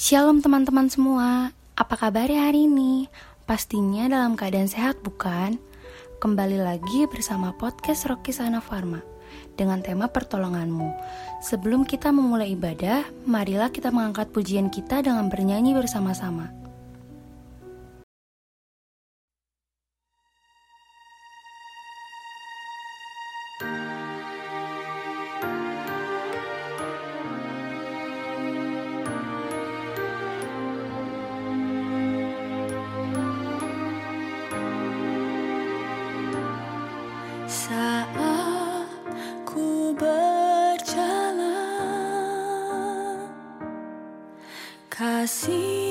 Shalom teman-teman semua, apa kabar hari ini? Pastinya dalam keadaan sehat bukan? Kembali lagi bersama podcast Rocky Sana Pharma dengan tema pertolonganmu. Sebelum kita memulai ibadah, marilah kita mengangkat pujian kita dengan bernyanyi bersama-sama. Kasihmu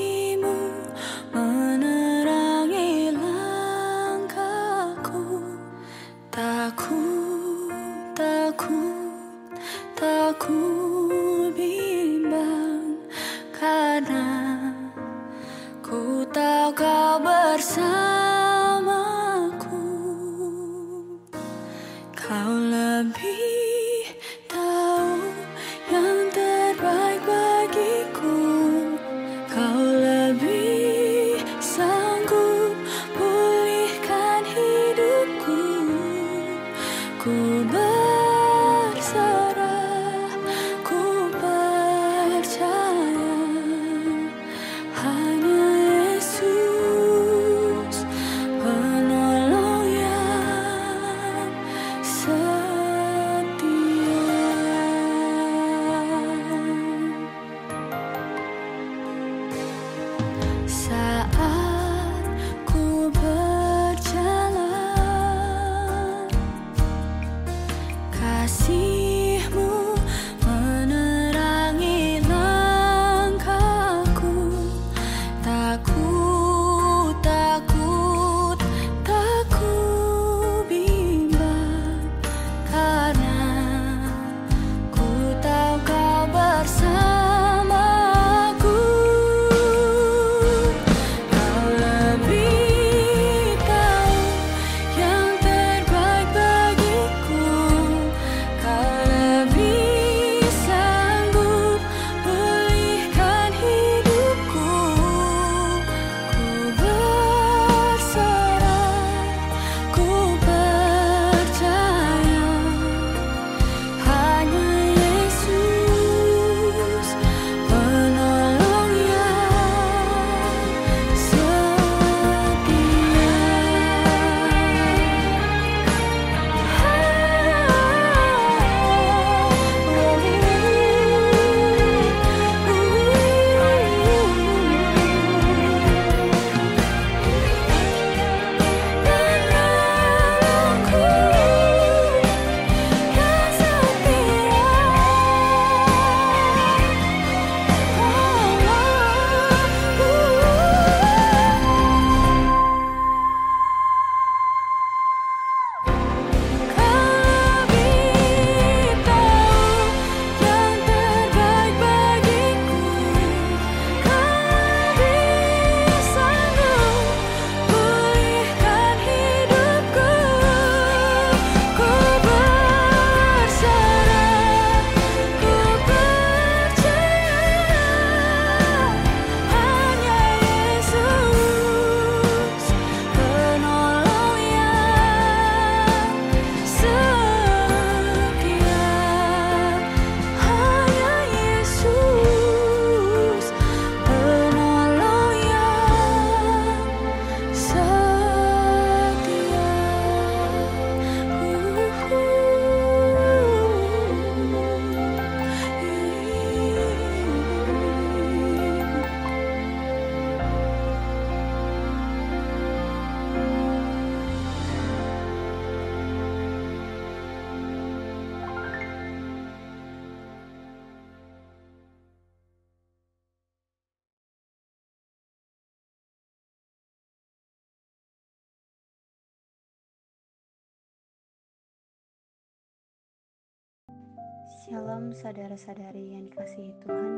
Shalom saudara-saudari yang dikasihi Tuhan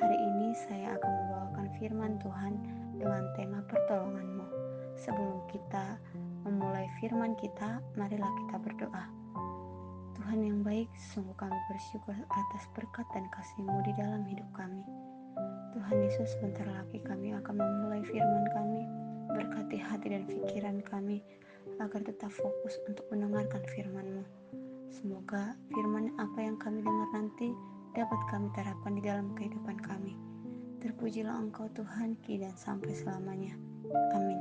Hari ini saya akan membawakan firman Tuhan dengan tema pertolonganmu Sebelum kita memulai firman kita, marilah kita berdoa Tuhan yang baik, sungguh kami bersyukur atas berkat dan kasih-Mu di dalam hidup kami Tuhan Yesus, sebentar lagi kami akan memulai firman kami. Berkati hati dan pikiran kami agar tetap fokus untuk mendengarkan firman-Mu. Semoga firman apa yang kami dengar nanti dapat kami terapkan di dalam kehidupan kami. Terpujilah Engkau Tuhan, kini dan sampai selamanya. Amin.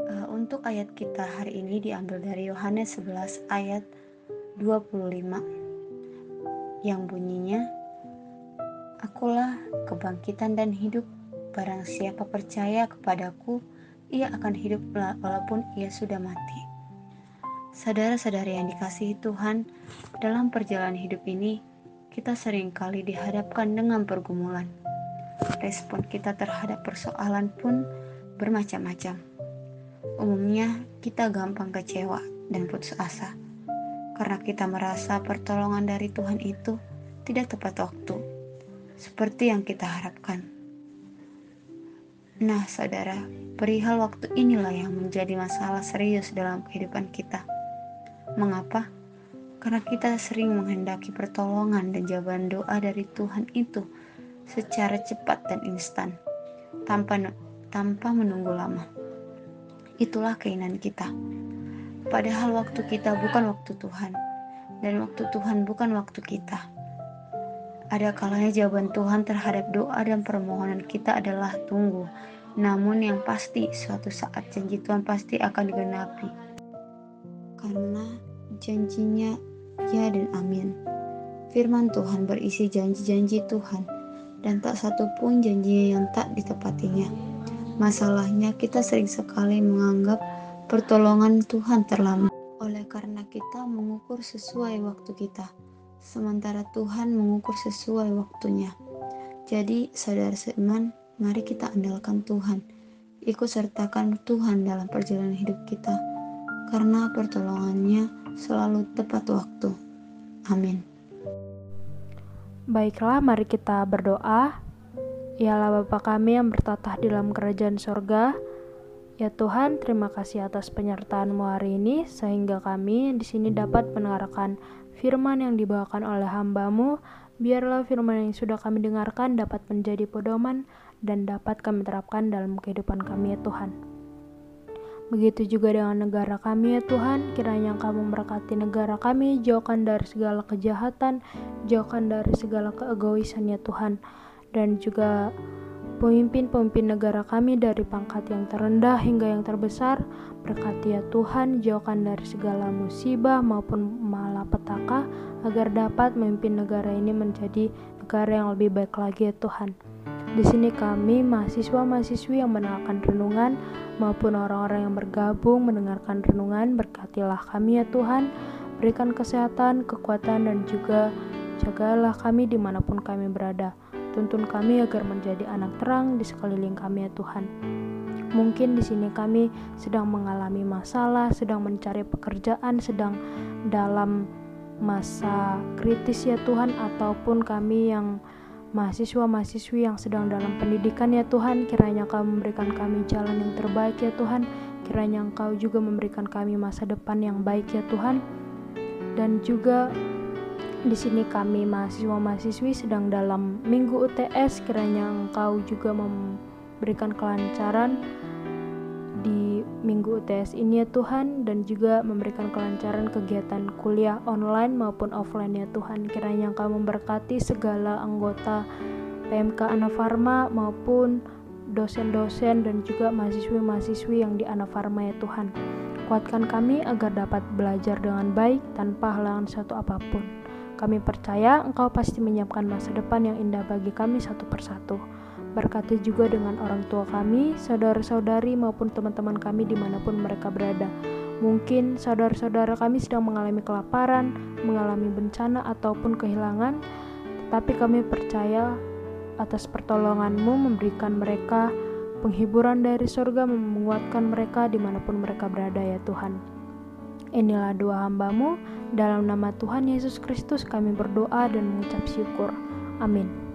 Uh, untuk ayat kita hari ini diambil dari Yohanes 11 ayat 25 yang bunyinya Akulah kebangkitan dan hidup barang siapa percaya kepadaku ia akan hidup walaupun ia sudah mati. Saudara-saudari yang dikasihi Tuhan, dalam perjalanan hidup ini, kita sering kali dihadapkan dengan pergumulan. Respon kita terhadap persoalan pun bermacam-macam. Umumnya, kita gampang kecewa dan putus asa karena kita merasa pertolongan dari Tuhan itu tidak tepat waktu, seperti yang kita harapkan. Nah, saudara, perihal waktu inilah yang menjadi masalah serius dalam kehidupan kita. Mengapa? Karena kita sering menghendaki pertolongan dan jawaban doa dari Tuhan itu secara cepat dan instan, tanpa tanpa menunggu lama. Itulah keinginan kita. Padahal waktu kita bukan waktu Tuhan, dan waktu Tuhan bukan waktu kita. Ada kalanya jawaban Tuhan terhadap doa dan permohonan kita adalah tunggu, namun yang pasti suatu saat janji Tuhan pasti akan digenapi karena janjinya ya dan amin. Firman Tuhan berisi janji-janji Tuhan dan tak satu pun janjinya yang tak ditepatinya. Masalahnya kita sering sekali menganggap pertolongan Tuhan terlambat oleh karena kita mengukur sesuai waktu kita, sementara Tuhan mengukur sesuai waktunya. Jadi, saudara seiman, mari kita andalkan Tuhan. Ikut sertakan Tuhan dalam perjalanan hidup kita karena pertolongannya selalu tepat waktu. Amin. Baiklah, mari kita berdoa. Ialah Bapa kami yang bertatah di dalam kerajaan sorga. Ya Tuhan, terima kasih atas penyertaan-Mu hari ini, sehingga kami di sini dapat mendengarkan firman yang dibawakan oleh hamba-Mu. Biarlah firman yang sudah kami dengarkan dapat menjadi pedoman dan dapat kami terapkan dalam kehidupan kami ya Tuhan. Begitu juga dengan negara kami ya Tuhan, kiranya Engkau memberkati negara kami, jauhkan dari segala kejahatan, jauhkan dari segala keegoisan ya Tuhan. Dan juga pemimpin-pemimpin negara kami dari pangkat yang terendah hingga yang terbesar, berkati ya Tuhan, jauhkan dari segala musibah maupun malapetaka, agar dapat memimpin negara ini menjadi negara yang lebih baik lagi ya Tuhan. Di sini kami mahasiswa-mahasiswi yang mendengarkan renungan maupun orang-orang yang bergabung mendengarkan renungan. Berkatilah kami ya Tuhan. Berikan kesehatan, kekuatan dan juga jagalah kami di mana pun kami berada. Tuntun kami agar menjadi anak terang di sekeliling kami ya Tuhan. Mungkin di sini kami sedang mengalami masalah sedang mencari pekerjaan sedang dalam masa kritis ya Tuhan ataupun kami yang mahasiswa-mahasiswi yang sedang dalam pendidikan ya Tuhan, kiranya Engkau memberikan kami jalan yang terbaik ya Tuhan, kiranya Engkau juga memberikan kami masa depan yang baik ya Tuhan. Dan juga di sini kami mahasiswa-mahasiswi sedang dalam minggu UTS, kiranya Engkau juga memberikan kelancaran di minggu UTS ini ya Tuhan dan juga memberikan kelancaran kegiatan kuliah online maupun offline ya Tuhan. Kiranya Engkau memberkati segala anggota PMK Anafarma maupun dosen-dosen dan juga mahasiswi-mahasiswi yang di Anafarma ya Tuhan. Kuatkan kami agar dapat belajar dengan baik tanpa halangan satu apa pun. Kami percaya Engkau pasti menyiapkan masa depan yang indah bagi kami satu persatu. Berkati juga dengan orang tua kami, saudara-saudari maupun teman-teman kami di mana pun mereka berada. Mungkin saudara-saudara kami sedang mengalami kelaparan, mengalami bencana ataupun kehilangan, tetapi kami percaya atas pertolonganmu memberikan mereka penghiburan dari surga menguatkan mereka di mana pun mereka berada ya Tuhan. Inilah doa hambamu, dalam nama Tuhan Yesus Kristus kami berdoa dan mengucap syukur. Amin.